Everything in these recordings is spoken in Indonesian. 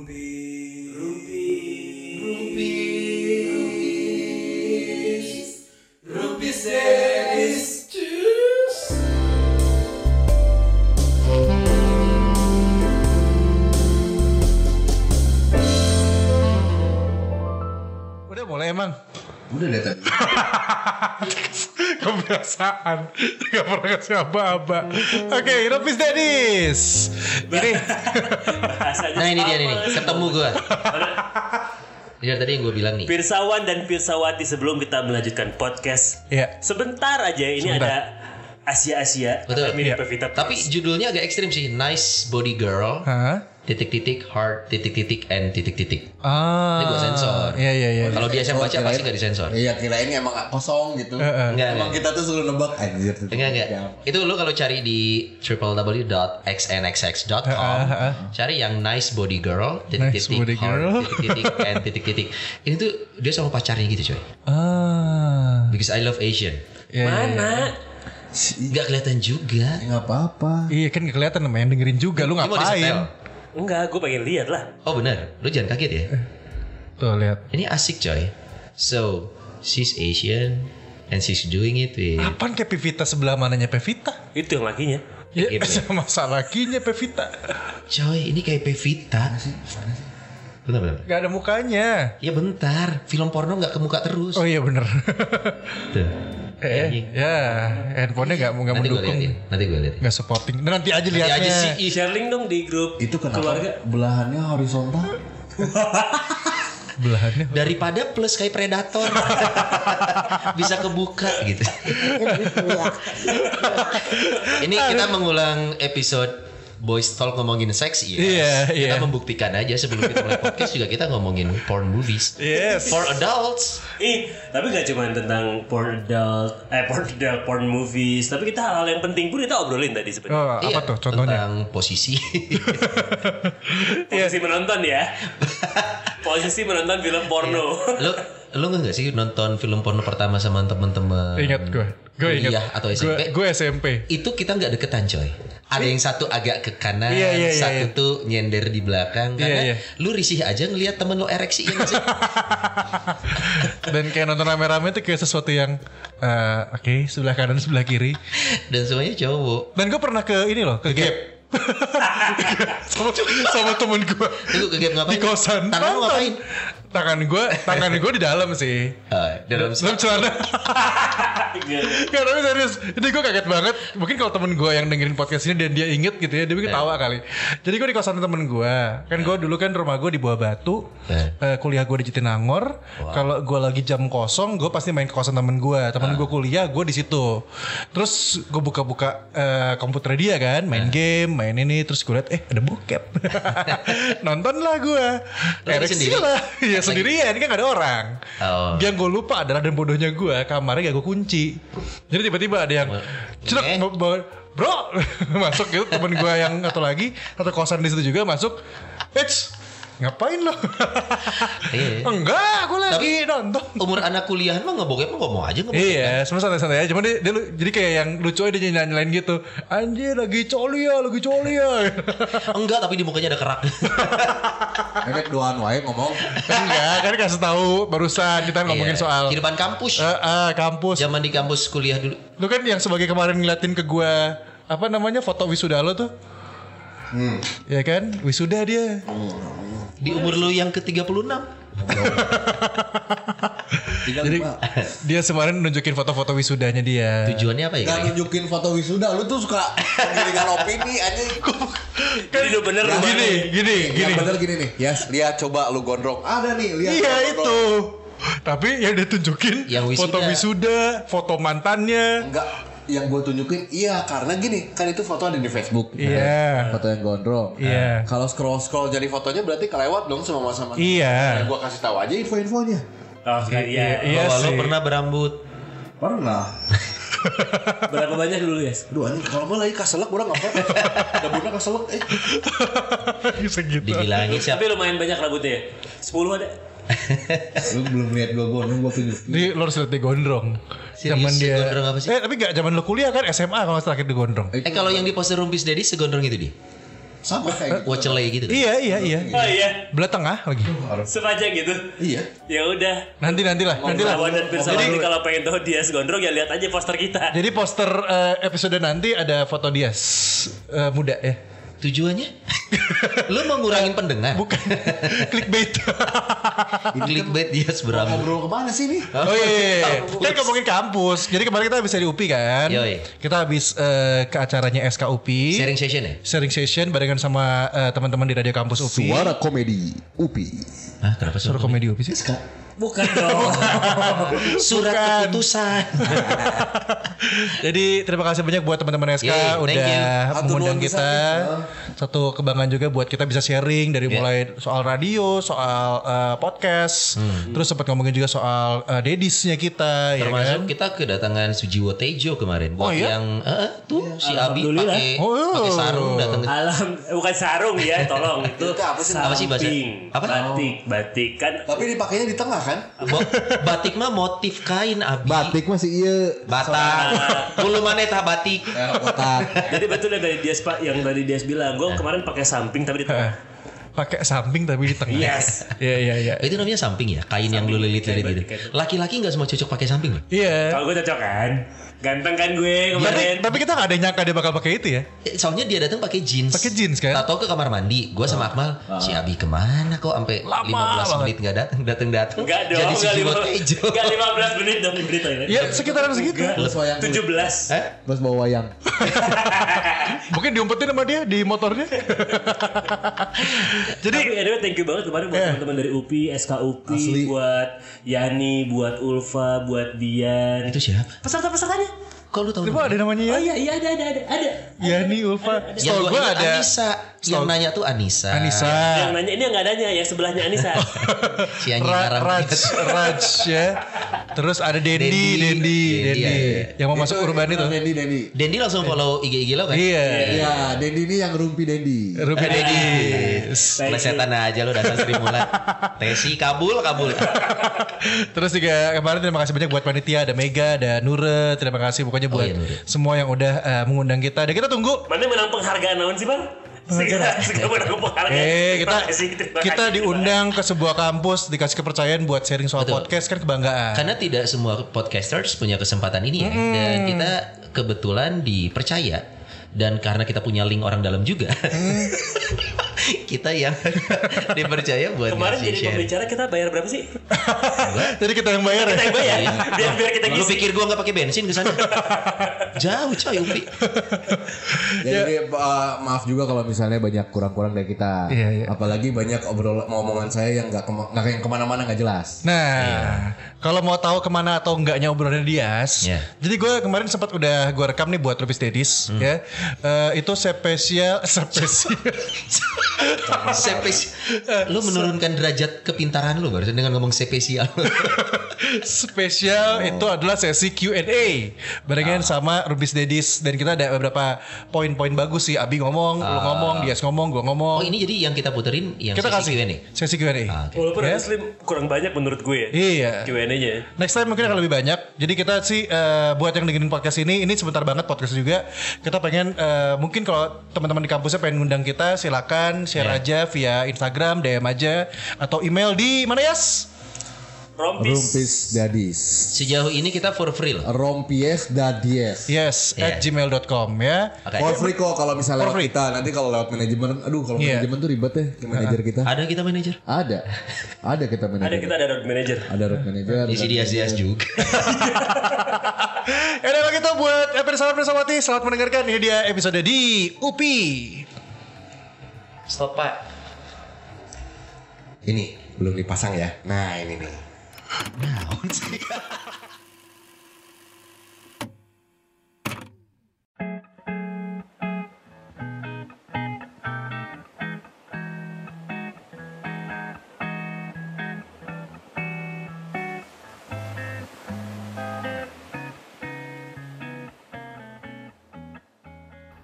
Rumpi. Kebiasaan nggak pernah kasih apa-apa. Oke, Rupis Dennis. Ini Nah ini dia nih, ketemu gue. Dari tadi yang gue bilang nih. Pirsawan dan Pirsawati sebelum kita melanjutkan podcast ya Sebentar aja ini Sebentar. ada Asia-Asia Betul. mirip Iya. Pevita Tapi judulnya agak ekstrim sih. Nice body girl. Hah? Titik-titik heart titik-titik and titik-titik. Ah. Ini gue sensor. Iya iya iya. Kalau dia yang Oh, baca kirain- pasti gak disensor. Iya kirain emang kosong gitu. Heeh. Enggak, Emang enggak. kita tuh suruh nebak anjir. Enggak enggak. Itu lu kalau cari di www.xnxx.com cari yang nice body girl titik-titik body heart girl. titik-titik and titik-titik. Ini tuh dia sama pacarnya gitu coy. Ah. Because I love Asian. Iya, iya, iya. Mana? Gak kelihatan juga. Enggak apa-apa. Iya kan nggak kelihatan namanya yang dengerin juga lu ngapain? Enggak, gue pengen lihat lah. Oh benar, lu jangan kaget ya. Tuh lihat. Ini asik coy. So, she's Asian and she's doing it with Apaan kayak Pevita sebelah mananya Pevita? Itu yang lakinya. Ya, Gitu. sama salakinya Pevita. Coy, ini kayak Pevita. Bentar, bentar. Gak ada mukanya. Ya bentar, film porno nggak ke muka terus. Oh iya bener. Tuh. Eh, ya handphonenya nggak nggak Nanti gue mendukung. liatin, nanti gue liatin. Nggak supporting. Nah, nanti aja Nanti lihatnya. aja sih. Ih, Share link dong di grup Itu kenapa keluarga. belahannya horizontal? Belahannya. Daripada plus kayak predator. Bisa kebuka gitu. Ini kita mengulang episode Boys Talk ngomongin seks ya. Iya, Kita iya. membuktikan aja sebelum kita mulai podcast juga kita ngomongin porn movies. Yes. For adults. Ih, tapi gak cuma tentang porn adult, eh porn adult, porn movies, tapi kita hal-hal yang penting pun kita obrolin tadi sebenarnya. Oh, apa Iya, tuh contohnya? Tentang posisi. Posisi menonton ya. Posisi menonton film porno. lu lu nggak sih nonton film porno pertama sama teman-teman? Ingat gue. Gue ingat. Kuliah atau SMP? Gue, SMP. Itu kita nggak deketan coy. Ada yang satu agak ke kanan, Iya, iya, iya, satu iya. tuh nyender di belakang. Iya, Karena iya. lu risih aja ngelihat temen lu ereksi ya sih? Dan kayak nonton rame-rame tuh kayak sesuatu yang eh, oke sebelah kanan sebelah kiri. Dan semuanya cowok. Dan gue pernah ke ini loh ke Gap. sama, sama temen gue ke ngapain? di kosan. Tangan lu ngapain? Tangan gue, tangan gue di dalam sih. Ah, dalam Dalam celana. Gak tapi serius. Ini gue kaget banget. Mungkin kalau temen gue yang dengerin podcast ini Dan dia inget gitu ya Dia mungkin tawa kali. Jadi gue di kosan temen gue Kan gue dulu kan rumah gue di Buah Batu. Eh. Eh, Kuliah gue di Jatinangor Kalau gue lagi jam kosong Gue pasti main ke kosan temen gue Temen gue kuliah Gue di situ. Terus gue buka-buka eh, komputer dia kan Main game Main ini. Terus gue liat Eh ada bokep. Nonton lah gue Ereksi lah. Iya Lagi- sendirian Kan gak ada orang Oh. Yang gue lupa adalah dan bodohnya gue kamarnya gak gue kunci. Jadi tiba-tiba ada yang cedak Eh. bro masuk gitu temen gue yang atau lagi atau kosan di situ juga masuk. Eits ngapain lo? Iya. Enggak, gue lagi Tapi- nonton. Umur anak kuliahan mah ngebokep mah ngomong aja ngebokep. Iya, semua santai-santai aja. Cuma dia, dia lu- jadi kayak yang lucu aja dia nyalain gitu. Anjir lagi coli ya, lagi coli ya. Enggak, tapi di mukanya ada kerak. Enek doan wae ngomong. Enggak, kan kasih tahu barusan kita ngomongin Iya. soal kehidupan kampus. eh, eh, kampus. Zaman di kampus kuliah dulu. Lu kan yang sebagai kemarin ngeliatin ke gua apa namanya foto wisuda lo tuh? Ya kan? Wisuda dia. Di umur lu yang ke-36. Tinggal Jadi lima. dia kemarin nunjukin foto-foto wisudanya dia. Tujuannya apa ya? Gak nunjukin foto wisuda, lu tuh suka penggiringan opini anjing. Jadi udah bener Ya, rumah Gini, lu. gini, Yang gini. bener gini nih, ya lihat coba lu gondrong. Ada nih, lihat. Iya itu. Tapi yang dia tunjukin Yang wisuda. foto wisuda, foto mantannya. Enggak, yang gue tunjukin iya karena gini kan itu foto ada di Facebook Iya. foto yang gondrong Iya. kalau scroll scroll jadi fotonya berarti kelewat dong sama masa masa Iya. gue kasih tahu aja info-infonya Oh, iya. Iya lu sih. pernah berambut. pernah Berapa banyak dulu, guys? Aduh anjing kalau mah lagi kaselek orang apa? Rambutnya kaselek eh. Segitu. Dibilangin siapa? Tapi lumayan banyak rambutnya ya. 10 ada. Lu belum lihat gua gondrong gua tunjuk. Ini lo harus lihat gondrong. Zaman dia. gondrong apa sih? Eh tapi gak zaman lo kuliah kan SMA kalau terakhir di gondrong. Eh kalau yang di poster Rumpis Dedi segondrong itu dia? Sama kayak gitu. Wacele gitu. kan? Iya iya iya. Oh iya, Belah tengah lagi. sepanjang gitu. Iya. Ya udah. Nanti nanti lah, nanti lah. Lawan dan Pirsawati kalau pengen tahu Dias Gondrong ya lihat aja poster kita. Jadi poster eh, episode nanti ada foto Dias eh, muda ya. Tujuannya? Lu mau ngurangin pendengar? Bukan clickbait. Clickbait dia Mau seberang. ngobrol ke mana sih nih? Oh iya, iya, iya. kan ngomongin kampus. Jadi kemarin kita habis dari UPI kan. Yoi. Kita habis eh, ke acaranya SK UPI. Sharing session ya? Sharing session barengan sama eh, teman-teman di radio kampus UPI. Suara komedi UPI. Hah, kenapa Suara suara komedi UPI sih. Bukan dong. Surat Bukan. keputusan. Jadi terima kasih banyak buat teman-teman SK thank udah mengundang kita. pisan, Satu kebanggaan juga buat kita bisa sharing dari Yeah. mulai soal radio, soal eh, podcast, terus sempat ngomongin juga soal eh, dedisnya kita ya Termasuk kan. kita kedatangan Sujiwo Tejo kemarin buat Oh, iya? yang eh, eh, tuh si Abi pakai Oh, iya. pakai sarung datang Alam bukan sarung ya, tolong itu. Itu apa sih? Apa sih bahasa- samping. apa? Batik, batik kan. Tapi dipakainya di tengah kan? Bo- batik mah motif kain Abi. Batik masih iya. Batak. Bulu mana tah batik. Ya, kotak. Jadi betul dari Dias Pak yang tadi Dias bilang, gue kemarin pakai samping tapi di tengah. Pakai samping tapi di tengah. Yes. Iya iya iya. Itu namanya samping ya, kain yang lu gitu. batik, kain. Laki-laki nggak semua cocok pakai samping loh. Iya. Kalau gue cocok kan, ganteng kan gue Tapi, kemarin. tapi kita gak ada yang nyangka dia bakal pakai itu ya. Eh, Soalnya dia datang pakai jeans. Pakai jeans kan? Tato ke kamar mandi. Gua sama Akmal, si Abi ke mana kok sampai Lama 15 banget. menit nggak datang, datang datang. Enggak dong, Jadi si enggak Jiwo lima, Tejo. enggak 15 menit dong di berita ini. Ya sekitaran segitu. Terus wayang kulit. 17. Eh? Terus bawa wayang. Mungkin diumpetin sama dia di motornya. Jadi Tapi anyway thank you banget kemarin buat Eh. teman-teman dari UPI, SK UPI, Asli. buat Yani, buat Ulfa, buat Dian. Itu siapa? Peserta-pesertanya. Kok lu tahu? Coba ada namanya ya? Oh iya, iya ada, ada, ada. ada. Yani Ulfa. Yang gua gue ingat ada Anissa. Yang nanya tuh Anissa. Anissa. Yang nanya ini yang nggak nanya, yang sebelahnya Anissa. Si Ra-. Raj, Raj ya. Terus ada Dendi, Dendi. Dendi, Dendi, Dendi. iya. Yang mau masuk urban itu. Dendi, Dendi. Dendi langsung follow IG-IG lo kan? Iya. Iya, Dendi ini yang rumpi Dendi. Rupi Dendi. Thank you. Plesetan aja lo dasar Sri Mulat. Tesi kabul kabul. Terus juga kemarin terima kasih banyak buat panitia ada Mega, ada Nure, terima kasih pokoknya Oh, buat iya, Nure. semua yang udah eh, mengundang kita. Dan kita tunggu Mana menang penghargaan naon sih bang? Menang penghargaan. Eh kita kasih, kita diundang ke sebuah kampus dikasih kepercayaan buat sharing soal Betul. podcast kan kebanggaan. Karena tidak semua podcasters punya kesempatan ini ya. Dan kita kebetulan dipercaya dan karena kita punya link orang dalam juga. kita yang dipercaya buat Kemarin jadi share. pembicara kita bayar berapa sih? Jadi kita yang bayar ya. Kita yang bayar. Biar biar kita Lu ngisi. pikir gua nggak pakai bensin ke sana? Jauh coy Upi. Jadi uh, maaf juga kalau misalnya banyak kurang-kurang dari kita. Iya, iya. Apalagi banyak obrol omongan saya yang nggak kema yang ke mana-mana nggak jelas. Nah, kalau mau tahu ke mana atau enggaknya obrolannya Dias, Iya. jadi gue kemarin sempat udah gue rekam nih buat Rubis Dedis, ya. Eh, itu spesial, spesial. Spesial. Lu menurunkan derajat kepintaran lu barusan dengan ngomong spesial. spesial itu adalah sesi Q&A barengan sama Rubis Dedis dan kita ada beberapa poin-poin bagus sih. Abi ngomong, lu ngomong, Dias ngomong, gue ngomong. Oh ini jadi yang kita puterin yang kita sesi kasih Q&A? sesi Q&A. Ah, oke. Walaupun Ya. honestly kurang banyak menurut gue ya. Iya. Q&A-nya. Next time mungkin akan lebih banyak. Jadi kita sih eh, buat yang dengerin podcast ini, ini sebentar banget podcast juga. Kita pengen eh, mungkin kalau teman-teman di kampusnya pengen ngundang kita, silakan share Ya. aja via Instagram, DM aja atau email di mana Yas? Rompis. Rumpis Dadis. Sejauh ini kita for free loh. Rompies Dadies. Yes, Iya. at gmail.com ya. Oke. For free kok kalau misalnya For lewat free. kita. Nanti kalau lewat manajemen, aduh kalau Iya. manajemen tuh ribet ya ke manajer kita. Ada kita manajer. Ada. Ada kita Ada manajer. kita ada road manager. Ada road manager. Isi dia dia juga. Ya udah kalau gitu buat episode salam bersawati, selamat mendengarkan. Ini dia episode di UPI. Stop pak. Ini belum dipasang ya. Nah ini nih.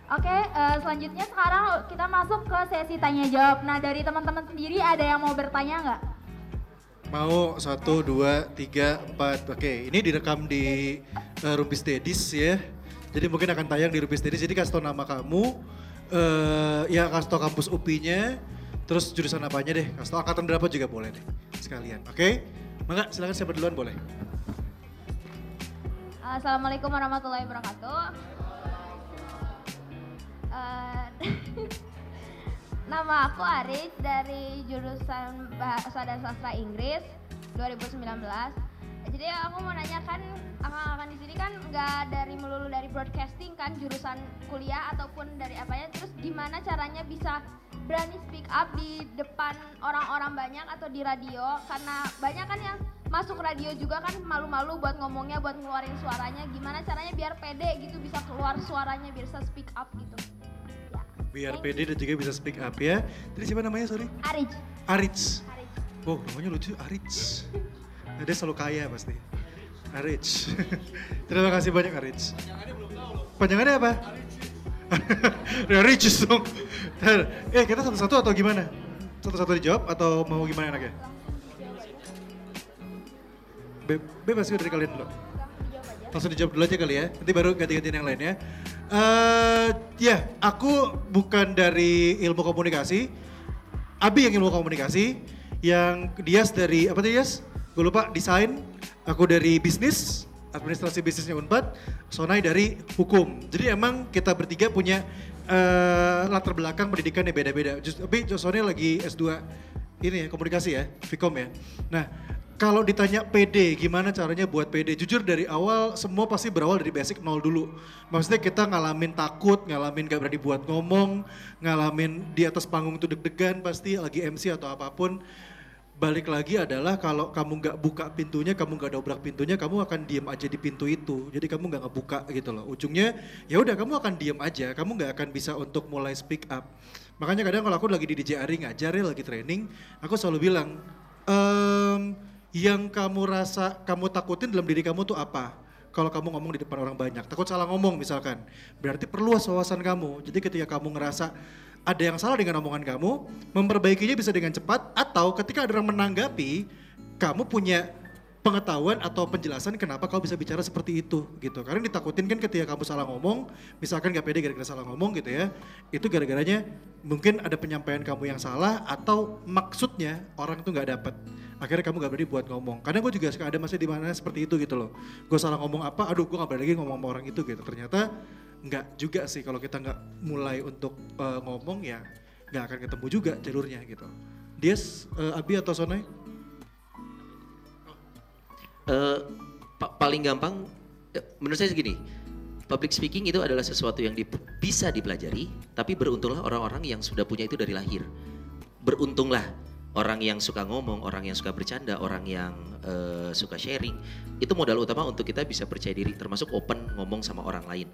Oke, eh, selanjutnya sekarang kita masuk ke sesi tanya jawab. Nah, dari teman-teman sendiri ada yang mau bertanya nggak? Mau satu, dua, tiga, empat. Oke, ini direkam di uh, Rumpis Dedis ya. Jadi mungkin akan tayang di Rumpis Dedis. Jadi kasih tau nama kamu, eh ya kasih tau kampus UPI-nya, terus jurusan apanya deh, kasih tau angkatan berapa juga boleh deh sekalian. Oke? Maka silakan siapa duluan boleh. Assalamualaikum warahmatullahi wabarakatuh. Eh, nama aku Aris dari jurusan Bahasa dan Sastra Inggris 2019. Jadi aku mau nanyakan akan-akan di sini kan nggak dari melulu dari broadcasting kan jurusan kuliah ataupun dari apanya. Terus gimana caranya bisa berani speak up di depan orang-orang banyak atau di radio karena banyak kan yang masuk radio juga kan malu-malu buat ngomongnya buat ngeluarin suaranya gimana caranya biar pede gitu bisa keluar suaranya biar bisa speak up gitu. Biar pede dan juga bisa speak up ya. Tadi siapa namanya sorry? Arij Arits. Arij Oh namanya lucu Arits. Nah, dia selalu kaya pasti. Arits. Terima kasih banyak Arits. Panjangannya apa? Ya Rich dong. Eh kita satu-satu atau gimana? Satu-satu dijawab atau mau gimana enaknya? Be bebas juga dari kalian dulu. Langsung dijawab dulu aja kali ya. Nanti baru ganti-gantian yang lainnya. Eh ya, aku bukan dari ilmu komunikasi. Abi yang ilmu komunikasi. Yang Dias dari apa tadi Dias? Gue lupa desain. Aku dari bisnis, administrasi bisnisnya Unpad. Sonai dari hukum. Jadi emang kita bertiga punya eh, latar belakang pendidikan yang beda-beda. Tapi Sonai lagi S2 ini ya komunikasi ya, Vkom ya. Nah, kalau ditanya PD, gimana caranya buat PD? Jujur dari awal semua pasti berawal dari basic nol dulu. Maksudnya kita ngalamin takut, ngalamin gak berani buat ngomong, ngalamin di atas panggung itu deg-degan pasti lagi MC atau apa pun. Balik lagi adalah kalau kamu nggak buka pintunya, kamu nggak dobrak pintunya, kamu akan diem aja di pintu itu. Jadi kamu nggak ngebuka gitu loh. Ujungnya ya udah kamu akan diem aja, kamu nggak akan bisa untuk mulai speak up. Makanya kadang kalau aku lagi di DJ Ari ngajar ya lagi training, aku selalu bilang, ehm, yang kamu rasa kamu takutin dalam diri kamu tuh apa? Kalau kamu ngomong di depan orang banyak, takut salah ngomong misalkan, berarti perluas wawasan kamu. Jadi ketika kamu ngerasa ada yang salah dengan omongan kamu, memperbaikinya bisa dengan cepat atau ketika ada orang menanggapi, kamu punya pengetahuan atau penjelasan kenapa kau bisa bicara seperti itu gitu. Karena ditakutin kan ketika kamu salah ngomong, misalkan gak pede gara-gara salah ngomong gitu ya, itu gara-garanya mungkin ada penyampaian kamu yang salah atau maksudnya orang itu nggak dapat. Akhirnya kamu gak berani buat ngomong. Kadang gue juga suka ada masih di mana seperti itu gitu loh. Gue salah ngomong apa, aduh gue gak berani lagi ngomong sama orang itu gitu. Ternyata nggak juga sih kalau kita nggak mulai untuk eh, ngomong ya nggak akan ketemu juga jalurnya gitu. Dias, eh, Abi atau Sonai? Eh, pa- paling gampang eh, menurut saya segini. Public speaking itu adalah sesuatu yang dip- bisa dipelajari tapi beruntunglah orang-orang yang sudah punya itu dari lahir. Beruntunglah orang yang suka ngomong orang yang suka bercanda orang yang eh, suka sharing. Itu modal utama untuk kita bisa percaya diri termasuk open ngomong sama orang lain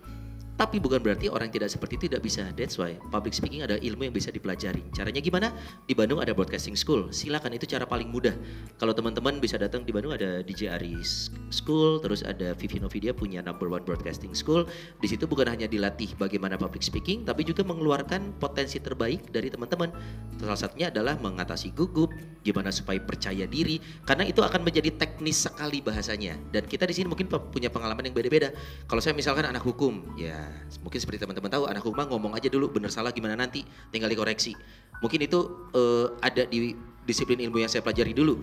tapi bukan berarti orang tidak seperti itu tidak bisa. That's why public speaking ada ilmu yang bisa dipelajari. Caranya gimana? Di Bandung ada broadcasting school. Silakan itu cara paling mudah. Kalau teman-teman bisa datang di Bandung ada DJ Aris School, terus ada Vivi Novidia punya number one broadcasting school. Di situ bukan hanya dilatih bagaimana public speaking, tapi juga mengeluarkan potensi terbaik dari teman-teman. Salah satunya adalah mengatasi gugup, gimana supaya percaya diri, karena itu akan menjadi teknis sekali bahasanya. Dan kita di sini mungkin punya pengalaman yang beda-beda. Kalau saya misalkan anak hukum, ya mungkin seperti teman-teman tahu anak hukum mah ngomong aja dulu bener salah gimana nanti tinggal dikoreksi. Mungkin itu eh, ada di disiplin ilmu yang saya pelajari dulu.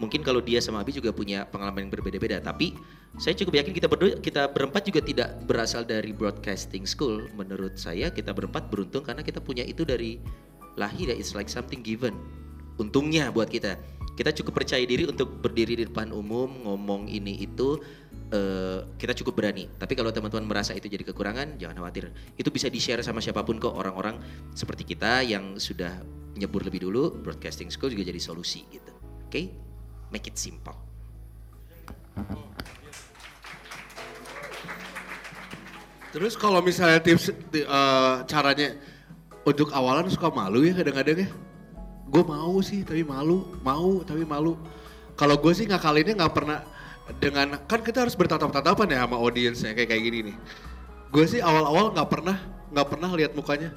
Mungkin kalau dia sama Abi juga punya pengalaman yang berbeda-beda tapi saya cukup yakin kita berdua kita berempat juga tidak berasal dari broadcasting school. Menurut saya kita berempat beruntung karena kita punya itu dari lahir ya it's like something given. Untungnya buat kita. Kita cukup percaya diri untuk berdiri di depan umum ngomong ini itu eh, kita cukup berani. Tapi kalau teman-teman merasa itu jadi kekurangan jangan khawatir. Itu bisa di share sama siapa pun kok orang-orang seperti kita yang sudah nyebur lebih dulu broadcasting school juga jadi solusi gitu. Oke? Make it simple. Terus kalau misalnya tips ti- eh, caranya untuk awalan suka malu ya kadang-kadang ya. Gue mau sih tapi malu, mau tapi malu. Kalau gue sih ngakalinnya nggak pernah dengan kan kita harus bertatap-tatapan ya sama audiensnya kayak kayak gini nih. Gue sih awal-awal nggak pernah nggak pernah lihat mukanya.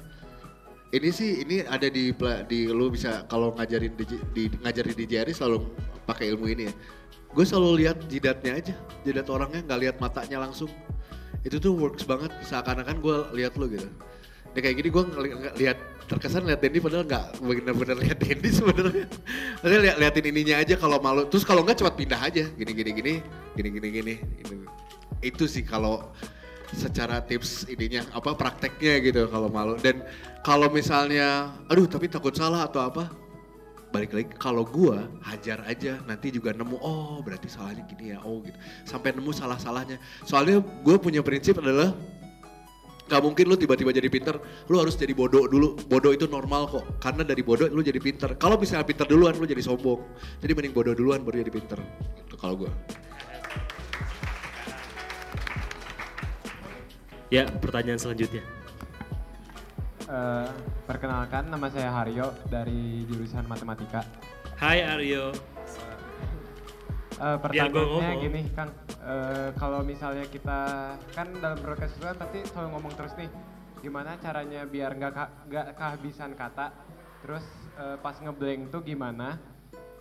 Ini sih ini ada di di lu bisa kalau ngajarin di, di ngajarin di JRI selalu pakai ilmu ini ya. Gue selalu lihat jidatnya aja, jidat orangnya nggak lihat matanya langsung itu tuh works banget seakan-akan gue lihat lu gitu Ya kayak gini gue lihat terkesan lihat Dendi padahal nggak bener-bener lihat Dendi sebenarnya. Maksudnya lihat liatin ininya aja kalau malu. Terus kalau nggak cepat pindah aja. Gini gini gini, gini gini gini. Itu, itu sih kalau secara tips ininya apa prakteknya gitu kalau malu. Dan kalau misalnya, aduh tapi takut salah atau apa, balik lagi kalau gua hajar aja nanti juga nemu oh berarti salahnya gini ya oh gitu sampai nemu salah salahnya soalnya gue punya prinsip adalah Gak mungkin lu tiba-tiba jadi pinter, lu harus jadi bodoh dulu. Bodoh itu normal kok, karena dari bodoh lu jadi pinter. Kalau misalnya pinter duluan, lu jadi sombong. Jadi mending bodoh duluan baru jadi pinter. Itu kalau gue. Ya, pertanyaan selanjutnya. Eh, perkenalkan nama saya Haryo dari jurusan matematika. Hai Aryo. Gua pertanyaannya gini Kang, Eh, kalau misalnya kita kan dalam broadcast itu kan pasti selalu ngomong terus nih, gimana caranya biar nggak nggak kehabisan kata, terus eh, pas ngeblank tuh gimana?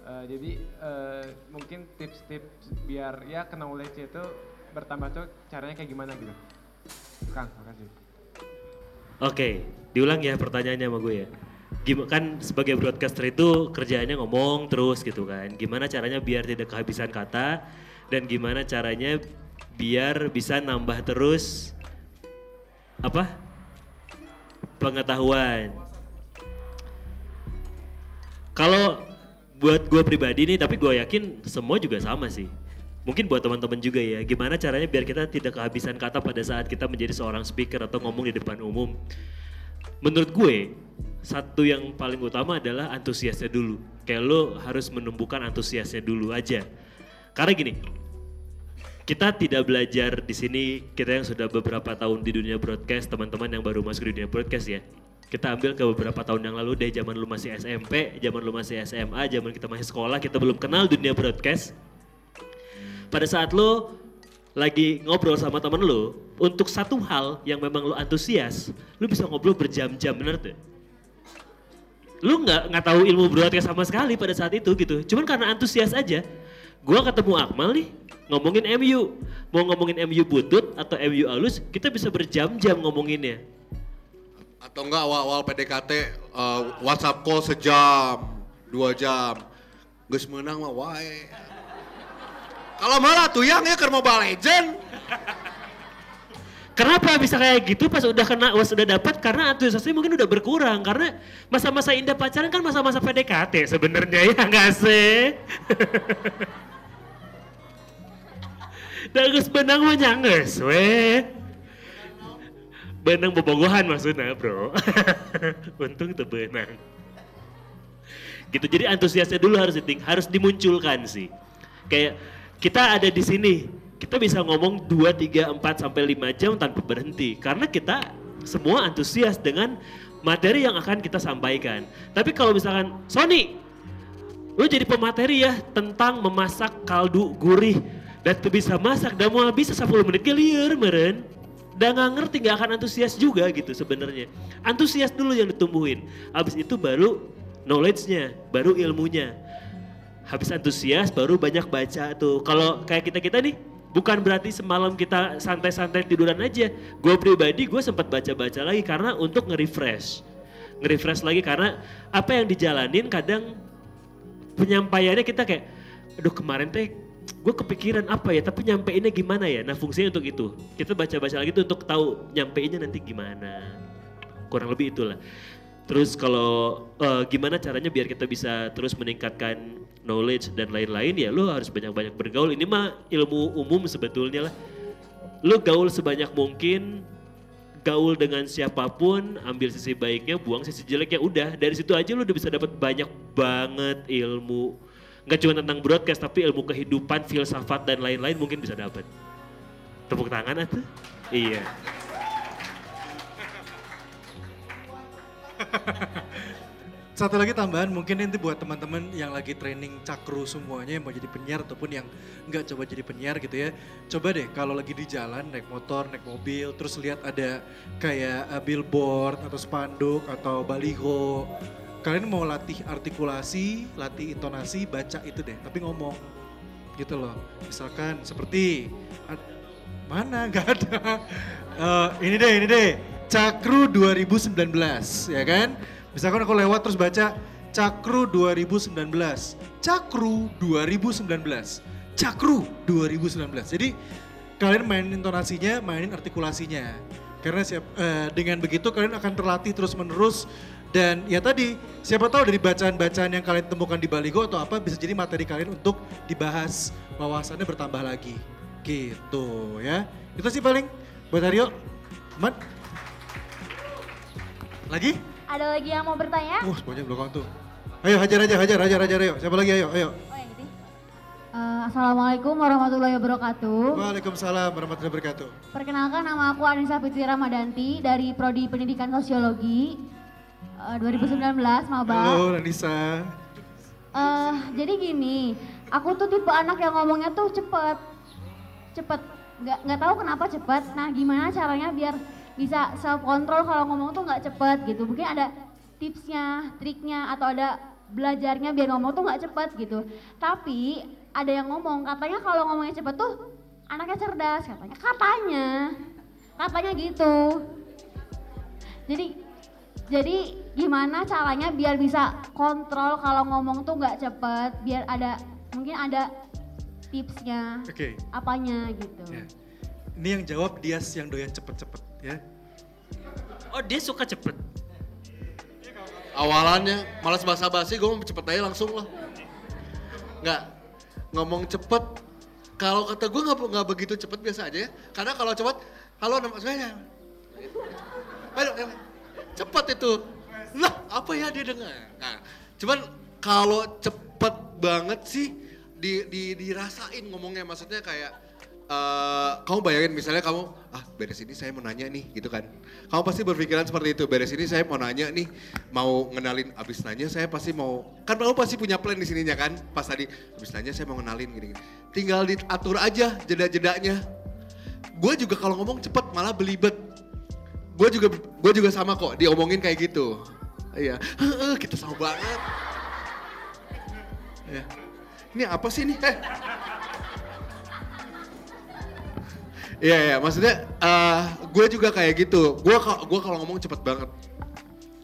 Eh, jadi eh, mungkin tips-tips biar ya kena knowledge itu bertambah tuh caranya kayak gimana gitu? Kang, makasih. Oke, diulang ya pertanyaannya sama gue ya. Gimana kan sebagai broadcaster itu kerjaannya ngomong terus gitu kan. Gimana caranya biar tidak kehabisan kata dan gimana caranya biar bisa nambah terus apa? pengetahuan. Kalau buat gue pribadi nih, tapi gue yakin semua juga sama sih. Mungkin buat teman-teman juga ya, gimana caranya biar kita tidak kehabisan kata pada saat kita menjadi seorang speaker atau ngomong di depan umum. Menurut gue, satu yang paling utama adalah antusiasnya dulu. Kayak lo harus menumbuhkan antusiasnya dulu aja. Karena gini, kita tidak belajar di sini kita yang sudah beberapa tahun di dunia broadcast teman-teman yang baru masuk di dunia broadcast ya kita ambil ke beberapa tahun yang lalu deh zaman lu masih SMP zaman lu masih SMA zaman kita masih sekolah kita belum kenal dunia broadcast pada saat lu lagi ngobrol sama temen lu untuk satu hal yang memang lu antusias lu bisa ngobrol berjam-jam bener tuh lu nggak nggak tahu ilmu broadcast sama sekali pada saat itu gitu cuman karena antusias aja gua ketemu Akmal nih ngomongin MU mau ngomongin MU butut atau MU halus kita bisa berjam-jam ngomonginnya Atau enggak awal-awal PDKT eh, WhatsApp call sejam, dua jam. Gus menang mah wae. Kalau malah tuyang ya ke Mobile Legend. Kenapa bisa kayak gitu pas udah kena was udah dapat karena antusiasnya mungkin udah berkurang karena masa-masa indah pacaran kan masa-masa PDKT sebenarnya ya nggak sih? Dan geus benang mah nyanggeus we. Benang bobogohan maksudnya bro. Untung itu benang. Gitu jadi antusiasnya dulu harus diting, harus dimunculkan sih. Kayak kita ada di sini, kita bisa ngomong 2, 3, 4 sampai 5 jam tanpa berhenti karena kita semua antusias dengan materi yang akan kita sampaikan. Tapi kalau misalkan Sony, lu jadi pemateri ya tentang memasak kaldu gurih dan tuh bisa masak dan mau bisa 10 menit gelir meren. Dan nggak ngerti nggak akan antusias juga gitu sebenarnya. Antusias dulu yang ditumbuhin. Habis itu baru knowledge-nya, baru ilmunya. Habis antusias baru banyak baca tuh. Kalau kayak kita-kita nih bukan berarti semalam kita santai-santai tiduran aja. Gue pribadi gue sempat baca-baca lagi karena untuk nge-refresh. Nge-refresh lagi karena apa yang dijalanin kadang penyampaiannya kita kayak aduh kemarin teh gue kepikiran apa ya tapi nyampeinnya gimana ya nah fungsinya untuk itu kita baca-baca lagi tuh untuk tahu nyampeinnya nanti gimana kurang lebih itulah terus kalau eh, gimana caranya biar kita bisa terus meningkatkan knowledge dan lain-lain ya lo harus banyak-banyak bergaul ini mah ilmu umum sebetulnya lah lo gaul sebanyak mungkin gaul dengan siapa pun, ambil sisi baiknya, buang sisi jeleknya, udah dari situ aja lu udah bisa dapat banyak banget ilmu. Nggak cuma tentang broadcast, tapi ilmu kehidupan, filsafat dan lain-lain mungkin bisa dapat. Tepuk tangan atuh. Iya. Satu lagi tambahan mungkin nanti buat teman-teman yang lagi training cakru semuanya yang mau jadi penyiar ataupun yang nggak coba jadi penyiar gitu ya. Coba deh kalau lagi di jalan naik motor, naik mobil terus lihat ada kayak eh, billboard atau spanduk atau baliho. Kalian mau latih artikulasi, latih intonasi, baca itu deh, tapi ngomong gitu loh. Misalkan seperti mana nggak ada. Eh, ini deh, ini deh. Cakru 2019 ya kan? Misalkan aku lewat terus baca Cakru 2019. Cakru 2019. Cakru 2019. Jadi kalian mainin intonasinya, mainin artikulasinya. Karena siap, eh, dengan begitu kalian akan terlatih terus menerus dan ya tadi siapa tahu dari bacaan-bacaan yang kalian temukan di Baligo atau apa bisa jadi materi kalian untuk dibahas wawasannya bertambah lagi. Gitu ya. Itu sih paling buat Aryo. Man. Lagi? Ada lagi yang mau bertanya? Wah, banyak belakang tuh. Ayo hajar aja, hajar, hajar, hajar, ayo. Siapa lagi? Ayo, ayo. Oh yang ini. Eh, Assalamualaikum warahmatullahi wabarakatuh. Waalaikumsalam warahmatullahi wabarakatuh. Perkenalkan nama aku Anissa Fitri Ramadanti dari Prodi Pendidikan Sosiologi eh, 2019 maba. Halo Nanisa. Eh, jadi gini, aku tuh tipe anak yang ngomongnya tuh cepet, cepet. Nggak nggak tahu kenapa cepet. Nah, gimana caranya biar bisa self control kalau ngomong tuh nggak cepet gitu. Mungkin ada tipsnya, triknya, atau ada belajarnya biar ngomong tuh nggak cepet gitu. Tapi ada yang ngomong katanya kalau ngomongnya cepet tuh anaknya cerdas katanya. Katanya, katanya gitu. Jadi jadi gimana caranya biar bisa kontrol kalau ngomong tuh nggak cepet, biar ada mungkin ada tipsnya Oke. apanya gitu. Ya. Ini yang jawab Dias yang doyan cepet-cepet ya. Oh dia suka cepet. Awalannya malas basa-basi gue mau cepet aja langsung lah. Nggak ngomong cepet. Kalau kata gue nggak nggak begitu cepet biasa aja ya. Karena kalau cepet, halo nama saya. Cepet itu. Lah apa ya dia dengar? Nah, cuman kalau cepet banget sih di, di dirasain ngomongnya maksudnya kayak eh kamu bayangin misalnya kamu ah beres ini saya mau nanya nih gitu kan. Kamu pasti berpikiran seperti itu beres ini saya mau nanya nih mau ngenalin abis nanya saya pasti mau kan kamu pasti punya plan di sininya kan pas tadi abis nanya saya mau ngenalin gini, gini. tinggal diatur aja jeda-jedanya. Gue juga kalau ngomong cepet malah belibet. Gue juga gue juga sama kok diomongin kayak gitu. Iya. Kita sama banget. Ya. ini apa sih nih eh Iya iya maksudnya eh gue juga kayak gitu. Gue gua kalau ngomong cepet banget.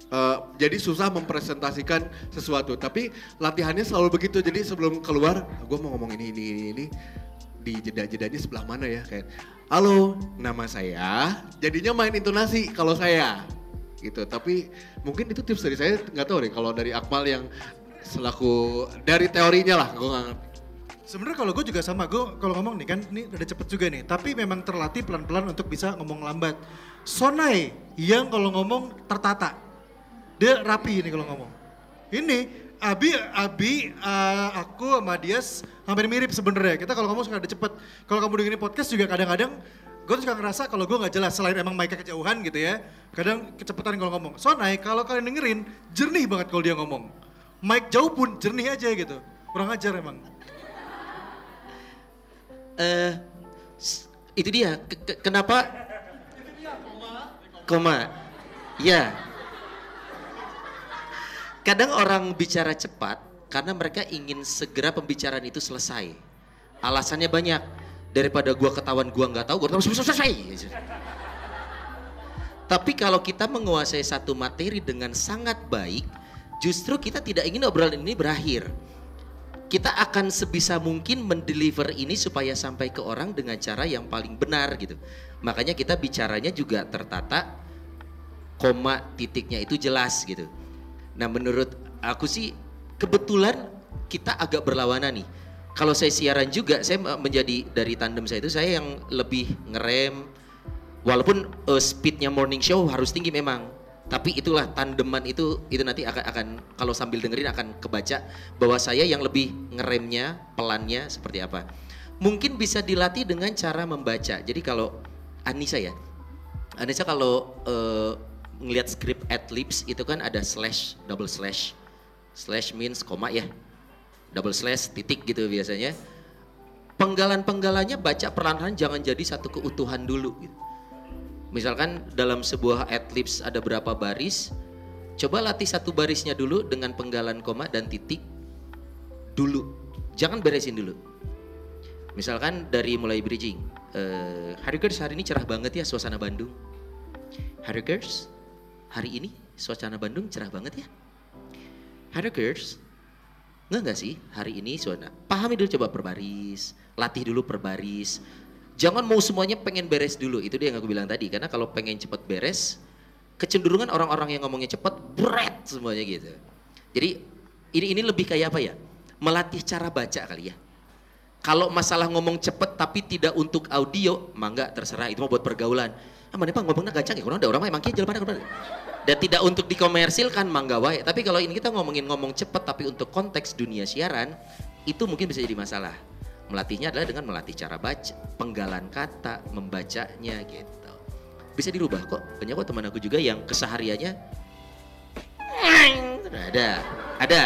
Eh, jadi susah mempresentasikan sesuatu. Tapi latihannya selalu begitu. Jadi sebelum keluar, gue mau ngomong ini ini ini ini di jeda-jedanya sebelah mana ya kayak. Halo, nama saya. Jadinya main intonasi kalau saya gitu. Tapi mungkin itu tips dari saya nggak tahu deh. Kalau dari Akmal yang selaku dari teorinya lah, gue nggak. Sebenarnya kalau gue juga sama, gue kalau ngomong nih kan ini udah cepet juga nih, tapi memang terlatih pelan-pelan untuk bisa ngomong lambat. Sonai yang kalau ngomong tertata, dia rapi ini kalau ngomong. Ini Abi, Abi, eh, aku sama Dias hampir mirip sebenarnya. Kita kalau ngomong suka ada cepet. Kalau kamu dengerin podcast juga kadang-kadang gue tuh suka ngerasa kalau gue nggak jelas selain emang mic kejauhan gitu ya. Kadang kecepatan kalau ngomong. Sonai kalau kalian dengerin jernih banget kalau dia ngomong. Mic jauh pun jernih aja gitu. Kurang ajar emang. S- itu dia. Ke- ke- kenapa? Koma. Ya. Kadang orang bicara cepat karena mereka ingin segera pembicaraan itu selesai. Alasannya banyak. Daripada gua ketahuan gua nggak tahu gua tahu selesai. Tapi kalau kita menguasai satu materi dengan sangat baik justru kita tidak ingin obrolan ini berakhir kita akan sebisa mungkin mendeliver ini supaya sampai ke orang dengan cara yang paling benar gitu. Makanya kita bicaranya juga tertata, koma titiknya itu jelas gitu. Nah menurut aku sih kebetulan kita agak berlawanan nih. Kalau saya siaran juga, saya menjadi dari tandem saya itu saya yang lebih ngerem. Walaupun eh, speednya morning show harus tinggi memang, tapi itulah tandeman itu itu nanti akan akan kalau sambil dengerin akan kebaca bahwa saya yang lebih ngeremnya pelannya seperti apa. Mungkin bisa dilatih dengan cara membaca. Jadi kalau Anissa ya Anissa kalau eh, ngelihat skrip adlibs itu kan ada slash double slash. Slash means koma ya. Double slash titik gitu biasanya. Penggalan-penggalannya baca perlahan-lahan jangan jadi satu keutuhan dulu gitu. Misalkan dalam sebuah adlibs ada berapa baris, coba latih satu barisnya dulu dengan penggalan koma dan titik dulu. Jangan beresin dulu. Misalkan dari mulai bridging, eh, hari hari ini cerah banget ya suasana Bandung. Hackers, hari ini suasana Bandung cerah banget ya. Hackers, nggak nggak sih hari ini suasana? Pahami dulu coba per baris, latih dulu per baris. Jangan mau semuanya pengen beres dulu, itu dia yang aku bilang tadi. Karena kalau pengen cepet beres, kecenderungan orang-orang yang ngomongnya cepet, berat semuanya gitu. Jadi ini ini lebih kayak apa ya? Melatih cara baca kali ya. Kalau masalah ngomong cepet tapi tidak untuk audio, mangga terserah itu mau buat pergaulan. Ah mana pak ngomongnya gacang ya, kurang ada orang mah emang jalan pada Dan tidak untuk dikomersilkan mangga wae. Tapi kalau ini kita ngomongin ngomong cepet tapi untuk konteks dunia siaran, itu mungkin bisa jadi masalah. Melatihnya adalah dengan melatih cara baca, penggalan kata, membacanya gitu. Bisa dirubah kok. Banyak kok teman aku juga yang kesehariannya ada, ada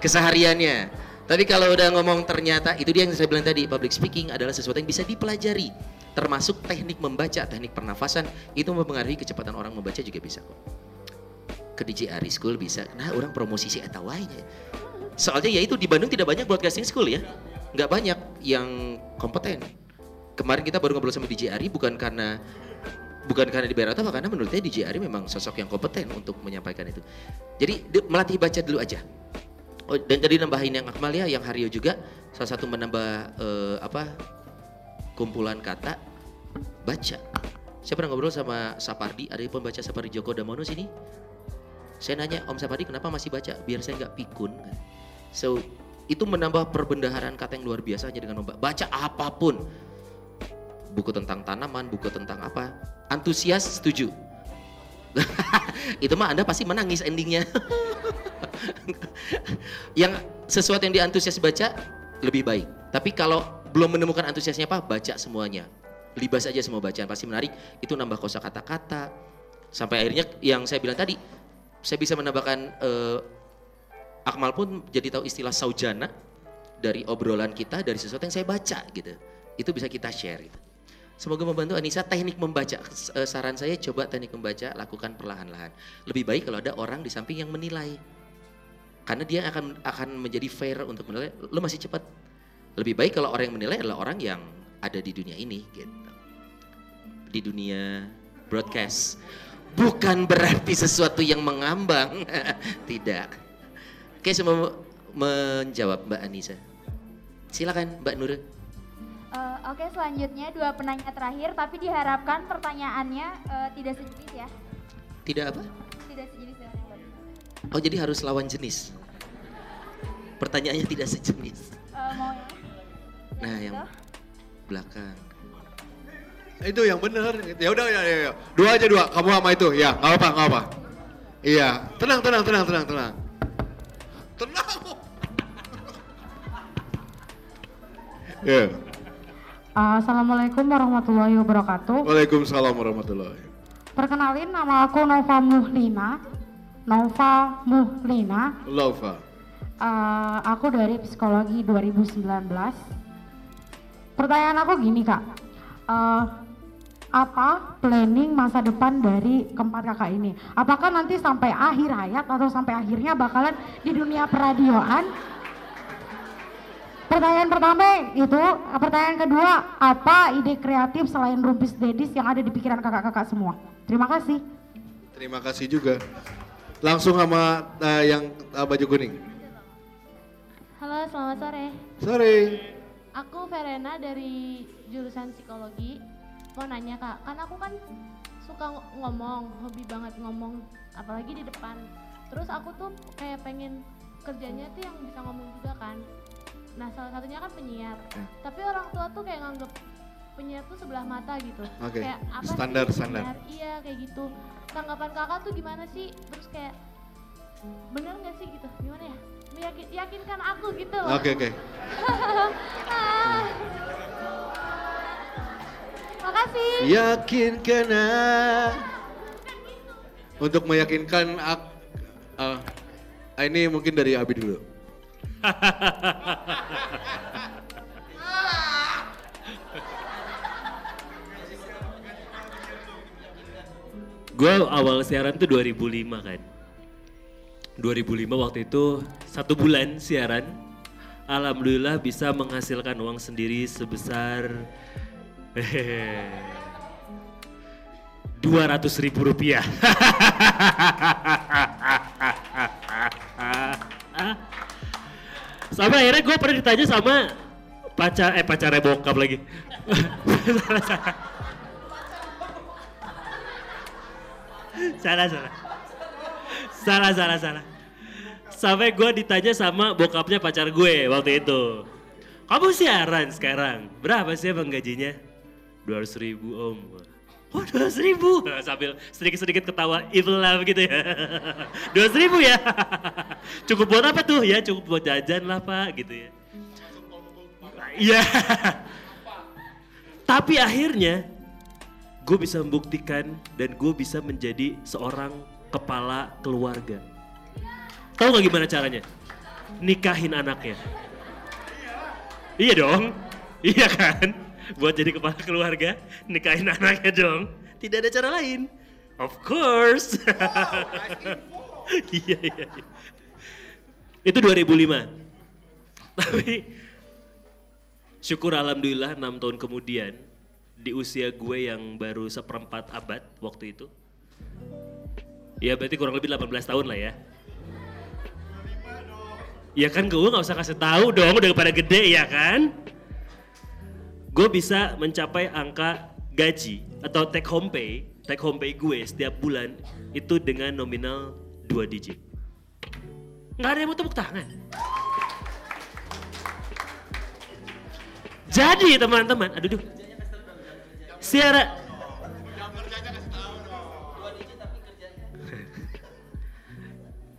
kesehariannya. Tapi kalau udah ngomong ternyata itu dia yang saya bilang tadi, public speaking adalah sesuatu yang bisa dipelajari. Termasuk teknik membaca, teknik pernafasan itu mempengaruhi kecepatan orang membaca juga bisa kok. Ke DJ Ari School bisa. Nah, orang promosi si eta wae nya. Soalnya ya itu di Bandung tidak banyak broadcasting school ya. Nggak banyak yang kompeten. Kemarin kita baru ngobrol sama DJ Ari bukan karena bukan karena dibayar atau karena menurut saya DJ Ari memang sosok yang kompeten untuk menyampaikan itu. Jadi di- melatih baca dulu aja. Oh, dan tadi nambahin yang Akmalia, yang Haryo juga salah satu menambah eh, apa kumpulan kata baca. Saya pernah ngobrol sama Sapardi, ada pembaca Sapardi Joko Damono sini. Saya nanya Om Sapardi kenapa masih baca? Biar saya nggak pikun. So itu menambah perbendaharaan kata yang luar biasa hanya dengan memba- baca apa pun. Buku tentang tanaman, buku tentang apa. Antusias setuju. itu mah Anda pasti menangis endingnya. yang sesuatu yang diantusias baca lebih baik. Tapi kalau belum menemukan antusiasnya apa, baca semuanya. Libas aja semua bacaan pasti menarik. Itu nambah kosa kata-kata. Sampai akhirnya yang saya bilang tadi, saya bisa menambahkan eh, Akmal pun jadi tahu istilah saujana dari obrolan kita dari sesuatu yang saya baca gitu. Itu bisa kita share gitu. Semoga membantu Anissa teknik membaca. Eh, Saran saya coba teknik membaca lakukan perlahan-lahan. Lebih baik kalau ada orang di samping yang menilai. Karena dia akan akan menjadi fair untuk menilai lo masih cepat. Lebih baik kalau orang yang menilai adalah orang yang ada di dunia ini gitu. Di dunia broadcast. Bukan berarti sesuatu yang mengambang. Tidak. Oke, semua menjawab Mbak Anissa. Silakan Mbak Nur. Eh, Oke selanjutnya dua penanya terakhir tapi diharapkan pertanyaannya eh, tidak sejenis ya. Tidak apa? Tidak sejenis dengan yang baru. Oh jadi harus lawan jenis. Pertanyaannya tidak sejenis. Eh, mau ya? Nah itu? yang belakang. Itu yang bener. Ya udah ya, ya, ya. Dua aja dua. Kamu sama itu. Ya, nggak apa, nggak apa. Iya, tenang, tenang, tenang, tenang, tenang. Tenang. Ya. Assalamualaikum warahmatullahi wabarakatuh. Waalaikumsalam warahmatullahi. Perkenalin nama aku Nova Muhlina. Nova Muhlina. Lova. Eh, aku dari psikologi 2019. Pertanyaan aku gini kak, Eh, apa planning masa depan dari keempat kakak ini? Apakah nanti sampai akhir hayat atau sampai akhirnya bakalan di dunia peradioan? Pertanyaan pertama itu, pertanyaan kedua, apa ide kreatif selain rumpis dedis yang ada di pikiran kakak-kakak semua? Terima kasih. Terima kasih juga. Langsung sama eh, yang eh, baju kuning. Halo, selamat sore. Sorry. Aku Verena dari jurusan psikologi. Mau nanya kak, kan aku kan suka ng- ngomong, hobi banget ngomong, apalagi di depan. Terus aku tuh kayak pengen kerjanya tuh yang bisa ngomong juga kan. Nah salah satunya kan penyiar. Tapi orang tua tuh kayak nganggep penyiar tuh sebelah mata gitu. Kayak apa standar, sih standar. penyiar? Iya kayak gitu. Tanggapan kakak tuh gimana sih? Terus kayak bener nggak sih gitu? Gimana ya? Meyakin, yakinkan aku gitu loh. Oke, oke. Ah. Makasih. Yakinkan ah. Untuk meyakinkan ak, ah, ini mungkin dari Abi dulu. Gue awal siaran tuh 2005 kan. 2005 waktu itu satu bulan siaran. Alhamdulillah bisa menghasilkan uang sendiri sebesar 200 ribu rupiah. Sampai akhirnya gue pernah ditanya sama pacar eh pacarnya bokap lagi. salah salah. Salah salah salah. Sampai gue ditanya sama bokapnya pacar gue waktu itu. Kamu siaran sekarang, berapa sih emang gajinya? 200 ribu om. Oh 200 ribu? Sambil sedikit-sedikit ketawa evil lah begitu ya. 200 ribu ya? Cukup buat apa tuh? Ya cukup buat jajan lah pak gitu ya. Iya. Tapi akhirnya gue bisa membuktikan dan gue bisa menjadi seorang kepala keluarga. Tahu gak gimana caranya? Nikahin anaknya. Iya dong, iya kan? Buat jadi kepala keluarga, nikahin anaknya dong. Tidak ada cara lain. Of course. iya, iya, iya. Itu 2005. Tapi syukur alhamdulillah 6 tahun kemudian di usia gue yang baru seperempat abad waktu itu. Ya berarti kurang lebih 18 tahun lah ya. Ya kan gue gak usah kasih tahu dong udah pada gede ya kan. Gue bisa mencapai angka gaji atau take home pay, take home pay gue setiap bulan itu dengan nominal 2 digit. Gak ada yang mau tepuk tangan. Jadi teman-teman, aduh duh. Siara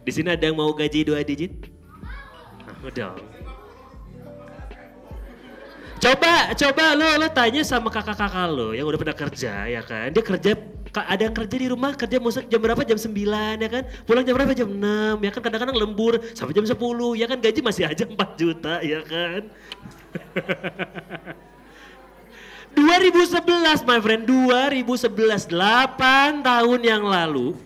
Di sini ada yang mau gaji dua digit? Mau dong. Coba, coba lo, lo tanya sama kakak-kakak lo yang udah pernah kerja ya kan. Dia kerja, ada yang kerja di rumah kerja musik jam berapa? Jam 9 ya kan. Pulang jam berapa? Jam 6 ya kan. Kadang-kadang lembur sampai jam 10 ya kan. Gaji masih aja 4 juta ya kan. 2011 my friend, 2011, 8 tahun yang lalu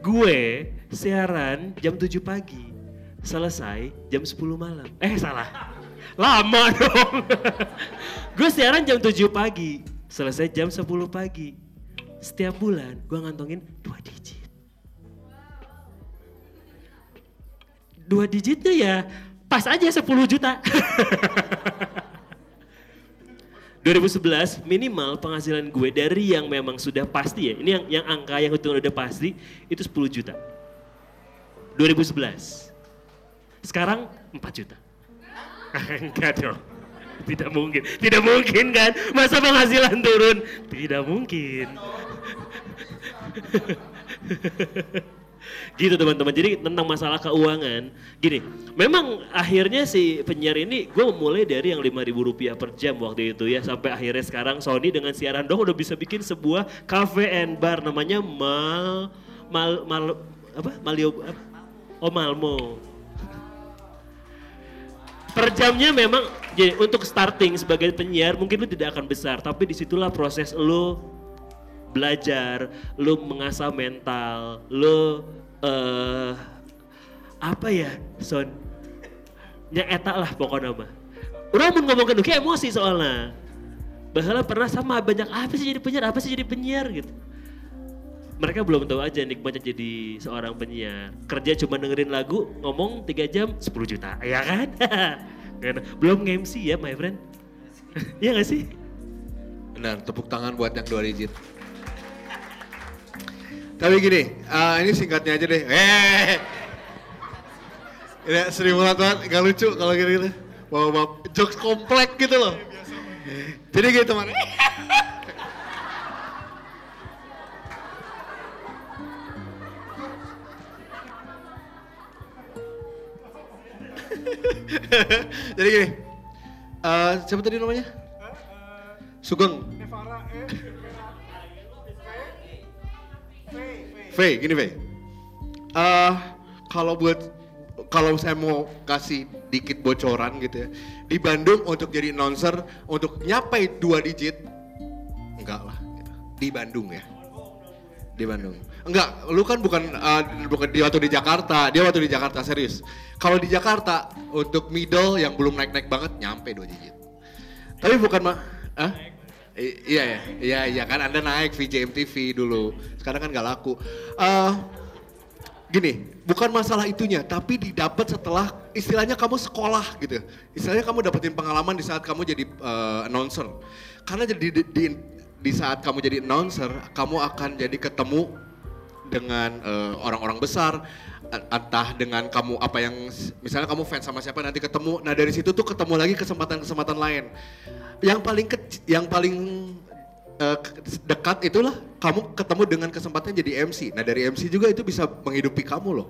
gue siaran jam 7 pagi, selesai jam 10 malam. Eh salah, lama dong. gue siaran jam 7 pagi, selesai jam 10 pagi. Setiap bulan gue ngantongin 2 digit. Dua digitnya ya pas aja 10 juta. 2011 minimal penghasilan gue dari yang memang sudah pasti ya. Ini yang yang angka yang hitungan udah pasti itu 10 juta. 2011. Sekarang 4 juta. Enggak dong. Tidak mungkin. Tidak mungkin kan? Masa penghasilan turun? Tidak mungkin. gitu teman-teman. Jadi tentang masalah keuangan, gini, memang akhirnya si penyiar ini gue memulai dari yang 5000 rupiah per jam waktu itu ya, sampai akhirnya sekarang Sony dengan siaran dong udah bisa bikin sebuah cafe and bar namanya Mal Mal Mal apa Malio apa? Oh Malmo. Per jamnya memang jadi untuk starting sebagai penyiar mungkin lu tidak akan besar, tapi di situlah proses lu belajar, lu mengasah mental, lu eh apa ya, Son? Ya eta lah pokoknya mah. Orang mau ngomongin kayak emosi soalnya. Bahkan pernah sama banyak apa sih jadi penyiar, apa sih jadi penyiar gitu. Mereka belum tahu aja nikmatnya jadi seorang penyiar. Kerja cuma dengerin lagu, ngomong 3 jam 10 juta, ya kan? Belum nge-MC ya my friend. Iya gak sih? Benar, tepuk tangan buat yang dua digit. Tapi gini, eh, ini singkatnya aja deh. Eh, ini seribu banget, gak lucu kalau gini-gini. Bawa bawa jokes komplek gitu loh. Jadi gitu teman. Jadi gini, eh, siapa tadi namanya? Sugeng. V, gini V. Eh, kalau buat kalau saya mau kasih dikit bocoran gitu ya, di Bandung untuk jadi announcer untuk nyapai dua digit, enggak lah. Gitu. Di Bandung ya, di Bandung. Enggak, lu kan bukan eh, bukan di waktu di Jakarta, dia waktu di Jakarta serius. Kalau di Jakarta untuk middle yang belum naik-naik banget nyampe dua digit. Tapi bukan mah, ah? I- iya ya, iya iya kan Anda naik VJ MTV dulu. Sekarang kan nggak laku. Eh gini, bukan masalah itunya, tapi didapat setelah istilahnya kamu sekolah gitu. Istilahnya kamu dapetin pengalaman di saat kamu jadi eh, announcer. Karena jadi di, di, di saat kamu jadi announcer, kamu akan jadi ketemu dengan eh, orang-orang besar en- entah dengan kamu apa yang misalnya kamu fans sama siapa nanti ketemu. Nah dari situ tuh ketemu lagi kesempatan-kesempatan lain. Yang paling kecil yang paling eh, ke- dekat itulah kamu ketemu dengan kesempatan jadi MC nah dari MC juga itu bisa menghidupi kamu loh.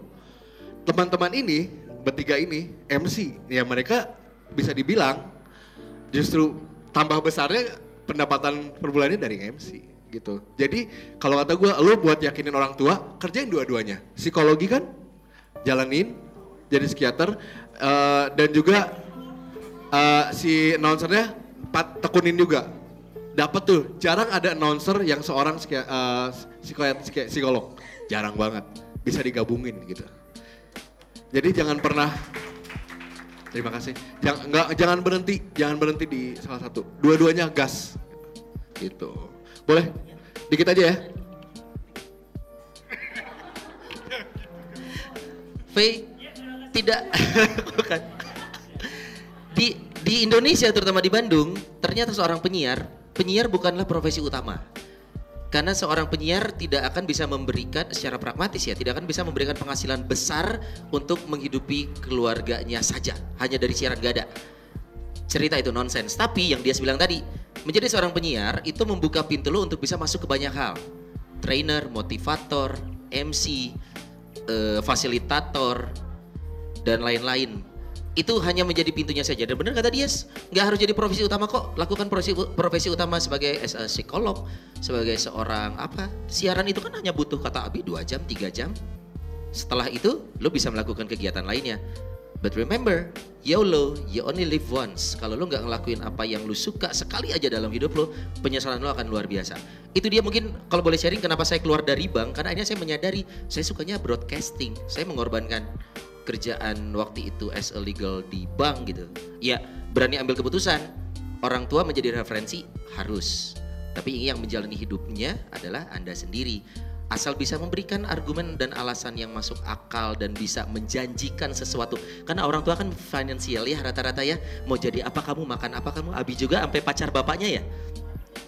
Teman-teman ini bertiga ini MC ya mereka bisa dibilang justru tambah besarnya pendapatan per bulannya dari MC gitu. Jadi kalau kata gue, lo buat yakinin orang tua kerjain dua-duanya. Psikologi kan jalanin jadi psikiater eh, dan juga eh, si announcernya pat, tekunin juga. Dapat tuh, jarang ada announcer yang seorang eh, psiko- psiki- psikolog. Jarang banget. Bisa digabungin gitu. Jadi jangan pernah Terima kasih. Jangan nggak jangan berhenti, jangan berhenti di salah satu. Dua-duanya gas. Gitu. Boleh? Dikit aja ya. V tidak bukan. Di di Indonesia terutama di Bandung, ternyata seorang penyiar, penyiar bukanlah profesi utama. Karena seorang penyiar tidak akan bisa memberikan secara pragmatis ya, tidak akan bisa memberikan penghasilan besar untuk menghidupi keluarganya saja, hanya dari siaran gak ada. Cerita itu nonsens. Tapi yang dia bilang tadi, menjadi seorang penyiar itu membuka pintu lo untuk bisa masuk ke banyak hal. Trainer, motivator, MC, eh, fasilitator, dan lain-lain. Itu hanya menjadi pintunya saja. Dan benar kata Dias, nggak harus jadi profesi utama kok. Lakukan profesi, profesi utama sebagai psikolog, sebagai seorang apa? Siaran itu kan hanya butuh kata Abi 2 jam, 3 jam. Setelah itu, lo bisa melakukan kegiatan lainnya. But remember, YOLO, you only live once. Kalau lo nggak ngelakuin apa yang lo suka sekali aja dalam hidup lo, penyesalan lo akan luar biasa. Itu dia mungkin kalau boleh sharing kenapa saya keluar dari bank, karena akhirnya saya menyadari saya sukanya broadcasting. Saya mengorbankan kerjaan waktu itu as a legal di bank gitu. Ya, berani ambil keputusan. Orang tua menjadi referensi harus. Tapi yang menjalani hidupnya adalah Anda sendiri. Asal bisa memberikan argumen dan alasan yang masuk akal dan bisa menjanjikan sesuatu. Karena orang tua kan finansial ya rata-rata ya. Mau jadi apa kamu, makan apa kamu. Abi juga sampai pacar bapaknya ya.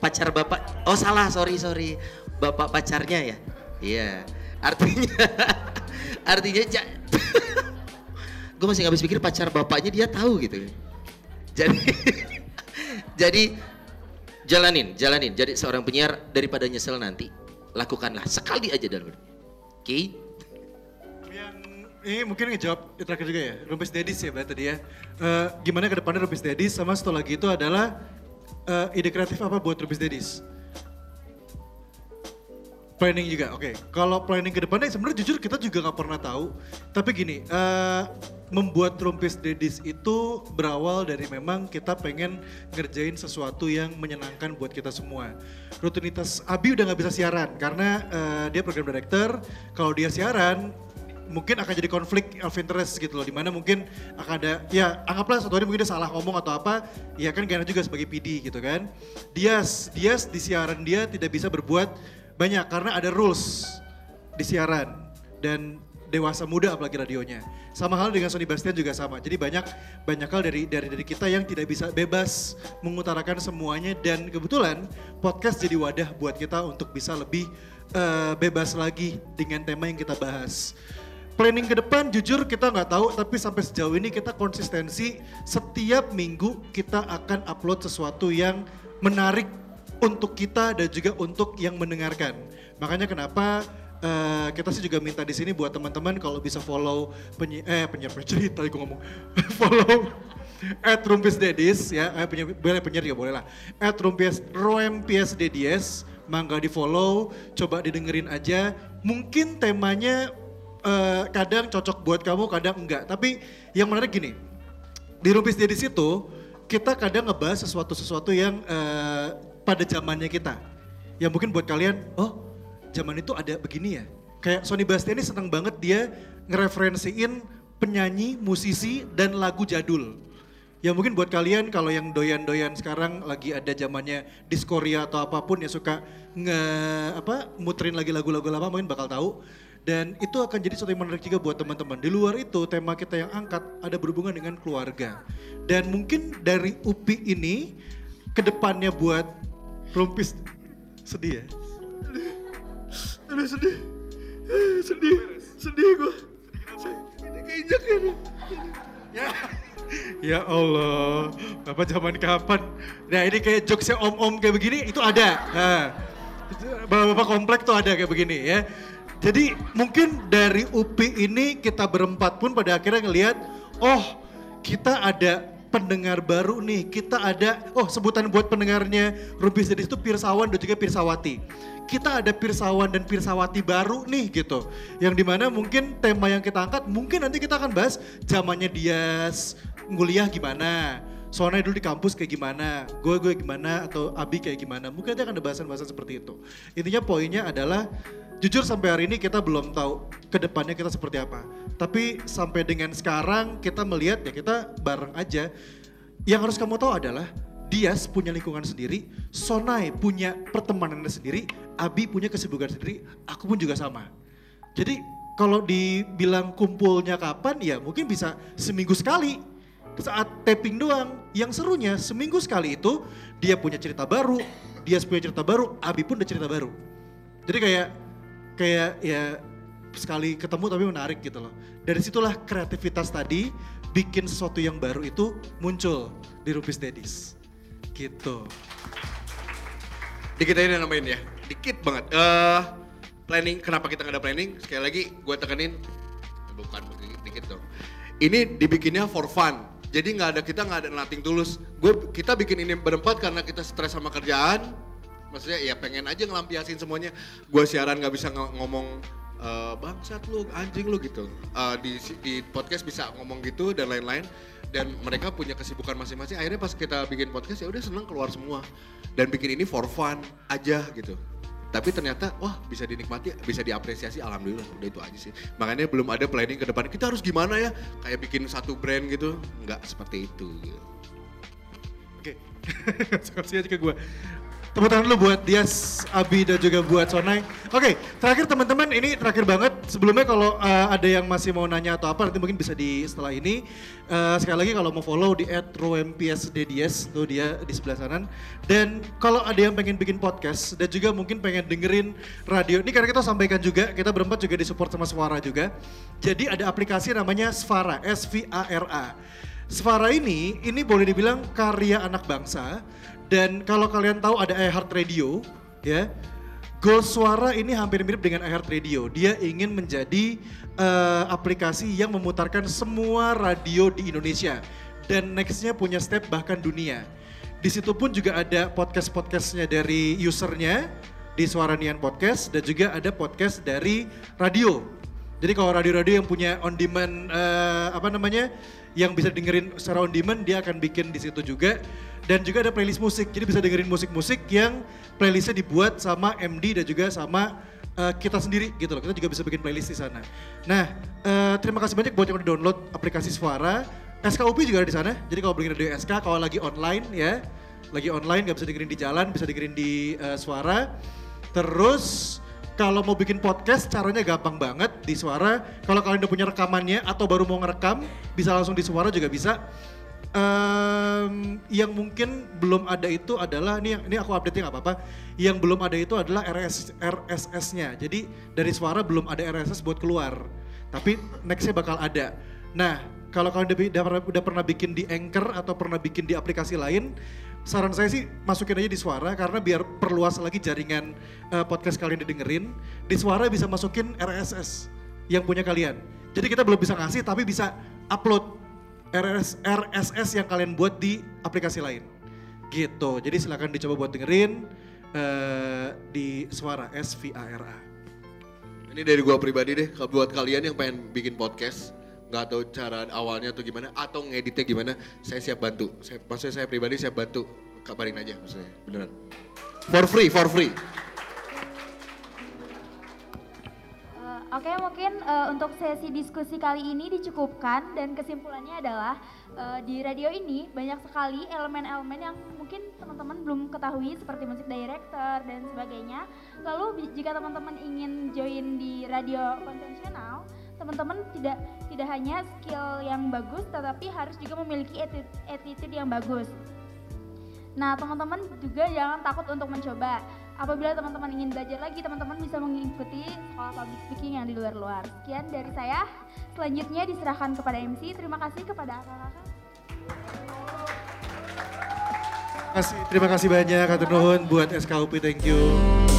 Pacar bapak, oh salah sorry sorry. Bapak pacarnya ya. Iya. Artinya, artinya ja- gue masih nggak habis pikir pacar bapaknya dia tahu gitu. Jadi, jadi jalanin, jalanin. Jadi seorang penyiar daripada nyesel nanti, lakukanlah sekali aja dalam hidup. Oke? Ini mungkin ngejawab yang terakhir juga ya, Rumpis Dedis ya tadi ya. Eh, gimana ke depannya Rumpis Dedis sama satu lagi itu adalah eh, ide kreatif apa buat Rumpis Dedis? Planning juga, oke. Kalau planning ke depannya sebenarnya jujur kita juga nggak pernah tahu. Tapi gini, eh, membuat Rumpis Dedis itu berawal dari memang kita pengen ngerjain sesuatu yang menyenangkan buat kita semua. Rutinitas Abi udah nggak bisa siaran karena eh, dia program director. Kalau dia siaran, mungkin akan jadi konflik of interest gitu loh di mana mungkin akan ada ya anggaplah satu hari mungkin dia salah ngomong atau apa ya kan Gana juga sebagai PD gitu kan Dias Dias di siaran dia tidak bisa berbuat banyak karena ada rules di siaran dan dewasa muda apalagi radionya. Sama hal dengan Sony Bastian juga sama. Jadi banyak banyak hal dari dari dari kita yang tidak bisa bebas mengutarakan semuanya. Dan kebetulan podcast jadi wadah buat kita untuk bisa lebih eh, bebas lagi dengan tema yang kita bahas. Planning ke depan jujur kita nggak tahu tapi sampai sejauh ini kita konsistensi. Setiap minggu kita akan upload sesuatu yang menarik untuk kita dan juga untuk yang mendengarkan. Makanya kenapa eh, kita sih juga minta di sini buat teman-teman kalau bisa follow penyi eh penyiar tadi gue ngomong. Follow at Rumpis Dedis ya. Eh, penyiar, boleh penyiar juga boleh lah. At Rumpis Roempies Dedies mangga di follow coba didengerin aja. Mungkin temanya eh, kadang cocok buat kamu, kadang enggak. Tapi yang menarik gini, di Rumpis Dedis itu kita kadang ngebahas sesuatu-sesuatu yang eh, pada zamannya kita. Yang mungkin buat kalian, oh zaman itu ada begini ya. Kayak Sony Bastian ini seneng banget dia ngereferensiin penyanyi, musisi, dan lagu jadul. Ya mungkin buat kalian kalau yang doyan-doyan sekarang lagi ada zamannya diskoria atau apa pun yang suka nge apa muterin lagi lagu-lagu lama mungkin bakal tahu. Dan itu akan jadi sesuatu yang menarik juga buat teman-teman. Di luar itu tema kita yang angkat ada berhubungan dengan keluarga. Dan mungkin dari UPI ini ke depannya buat Rumpis sedih ya? Aduh sedih, sedih, sedih gue. Keinjak ya. Ya. Ya Allah, Bapak zaman kapan? Nah ini kayak jokesnya om-om kayak begini itu ada. Nah, Bapak-bapak komplek tuh ada kayak begini ya. Jadi mungkin dari UPI ini kita berempat pun pada akhirnya ngelihat, oh kita ada pendengar baru nih. Kita ada, oh sebutan buat pendengarnya Rubis Dedis itu Pirsawan dan juga Pirsawati. Kita ada Pirsawan dan Pirsawati baru nih gitu. Yang di mana mungkin tema yang kita angkat, mungkin nanti kita akan bahas zamannya Dias, nguliah gimana. Soalnya dulu di kampus kayak gimana, gue gue gimana, atau Abi kayak gimana. Mungkin nanti akan ada bahasan-bahasan seperti itu. Intinya poinnya adalah jujur sampai hari ini kita belum tahu ke depannya kita seperti apa. Tapi sampai dengan sekarang kita melihat ya kita bareng aja. Yang harus kamu tahu adalah Dias punya lingkungan sendiri, Sonai punya pertemanannya sendiri, Abi punya kesibukan sendiri, aku pun juga sama. Jadi kalau dibilang kumpulnya kapan ya mungkin bisa seminggu sekali. Saat taping doang, yang serunya seminggu sekali itu dia punya cerita baru, Dias punya cerita baru, Abi pun ada cerita baru. Jadi kayak kayak ya sekali ketemu tapi menarik gitu loh. Dari situlah kreativitas tadi bikin sesuatu yang baru itu muncul di Rupis Dedis. Gitu. Dikit aja nambahin ya, dikit banget. Eh planning, kenapa kita nggak ada planning? Sekali lagi gue tekenin, bukan dikit, dikit dong. Ini dibikinnya for fun. Jadi nggak ada kita nggak ada nothing tulus. Gue kita bikin ini berempat karena kita stres sama kerjaan. Maksudnya ya pengen aja ngelampiasin semuanya. Gue siaran nggak bisa ng- ngomong eh, bangsat lu, anjing lu gitu. Eh, di di podcast bisa ngomong gitu dan lain-lain. Dan mereka punya kesibukan masing-masing. Akhirnya pas kita bikin podcast ya udah seneng keluar semua. Dan bikin ini for fun aja gitu. Tapi ternyata wah bisa dinikmati, bisa diapresiasi alhamdulillah udah itu aja sih. Makanya belum ada planning ke depan. Kita harus gimana ya? Kayak bikin satu brand gitu. Nggak seperti itu gitu. Oke, kasih aja ke gue. Tepuk tangan dulu buat Dias, Abi dan juga buat Sonai. Oke, terakhir teman-teman ini terakhir banget. Sebelumnya kalau uh, ada yang masih mau nanya atau apa nanti mungkin bisa di setelah ini. Uh, sekali lagi kalau mau follow di @rompsdds tuh dia di sebelah sana. Dan kalau ada yang pengen bikin podcast dan juga mungkin pengen dengerin radio. Ini karena kita sampaikan juga, kita berempat juga disupport sama Suara juga. Jadi ada aplikasi namanya Svara, S V A R A. Svara ini, ini boleh dibilang karya anak bangsa. Dan kalau kalian tahu ada iHeart Radio, ya, Goal Suara ini hampir mirip dengan iHeart Radio. Dia ingin menjadi eh, aplikasi yang memutarkan semua radio di Indonesia. Dan nextnya punya step bahkan dunia. Di situ pun juga ada podcast-podcastnya dari usernya di Suara Nian Podcast dan juga ada podcast dari radio. Jadi kalau radio-radio yang punya on demand eh, apa namanya yang bisa dengerin secara on demand dia akan bikin di situ juga dan juga ada playlist musik. Jadi bisa dengerin musik-musik yang playlistnya dibuat sama MD dan juga sama eh, kita sendiri gitu loh. Kita juga bisa bikin playlist di sana. Nah, eh, terima kasih banyak buat yang udah download aplikasi Suara. SKUP juga ada di sana. Jadi kalau beli radio SK kalau lagi online ya, lagi online nggak bisa dengerin di jalan, bisa dengerin di eh, Suara. Terus kalau mau bikin podcast caranya gampang banget di suara. Kalau kalian udah punya rekamannya atau baru mau ngerekam bisa langsung di suara juga bisa. Em, yang mungkin belum ada itu adalah ini ini aku update nggak apa-apa. Yang belum ada itu adalah RS, RSS-nya. Jadi dari suara belum ada RSS buat keluar. Tapi nextnya bakal ada. Nah kalau kalian udah, udah, udah pernah bikin di Anchor atau pernah bikin di aplikasi lain, saran saya sih masukin aja di suara karena biar perluas lagi jaringan eh, podcast kalian didengerin. Di suara bisa masukin RSS yang punya kalian. Jadi kita belum bisa ngasih tapi bisa upload RS, RSS yang kalian buat di aplikasi lain. Gitu. Jadi silakan dicoba buat dengerin eh, di suara S V A R A. Ini dari gua pribadi deh, buat kalian yang pengen bikin podcast, nggak tahu cara awalnya atau gimana, atau ngeditnya gimana, saya siap bantu. Saya, maksudnya saya pribadi siap bantu, kabarin aja maksudnya, beneran. For free, for free. Eh, Oke, mungkin eh, untuk sesi diskusi kali ini dicukupkan dan kesimpulannya adalah eh, di radio ini banyak sekali elemen-elemen yang mungkin teman-teman belum ketahui seperti musik director dan sebagainya. Lalu jika teman-teman ingin join di radio konvensional, teman-teman tidak tidak hanya skill yang bagus tetapi harus juga memiliki atti- attitude yang bagus. Nah, teman-teman juga jangan takut untuk mencoba. Apabila teman-teman ingin belajar lagi, teman-teman bisa mengikuti sekolah public speaking yang di luar-luar. Sekian dari saya. Selanjutnya diserahkan kepada MC. Terima kasih kepada kakak-kakak. Terima kasih banyak Kak Nuhun buat SKUP, thank you.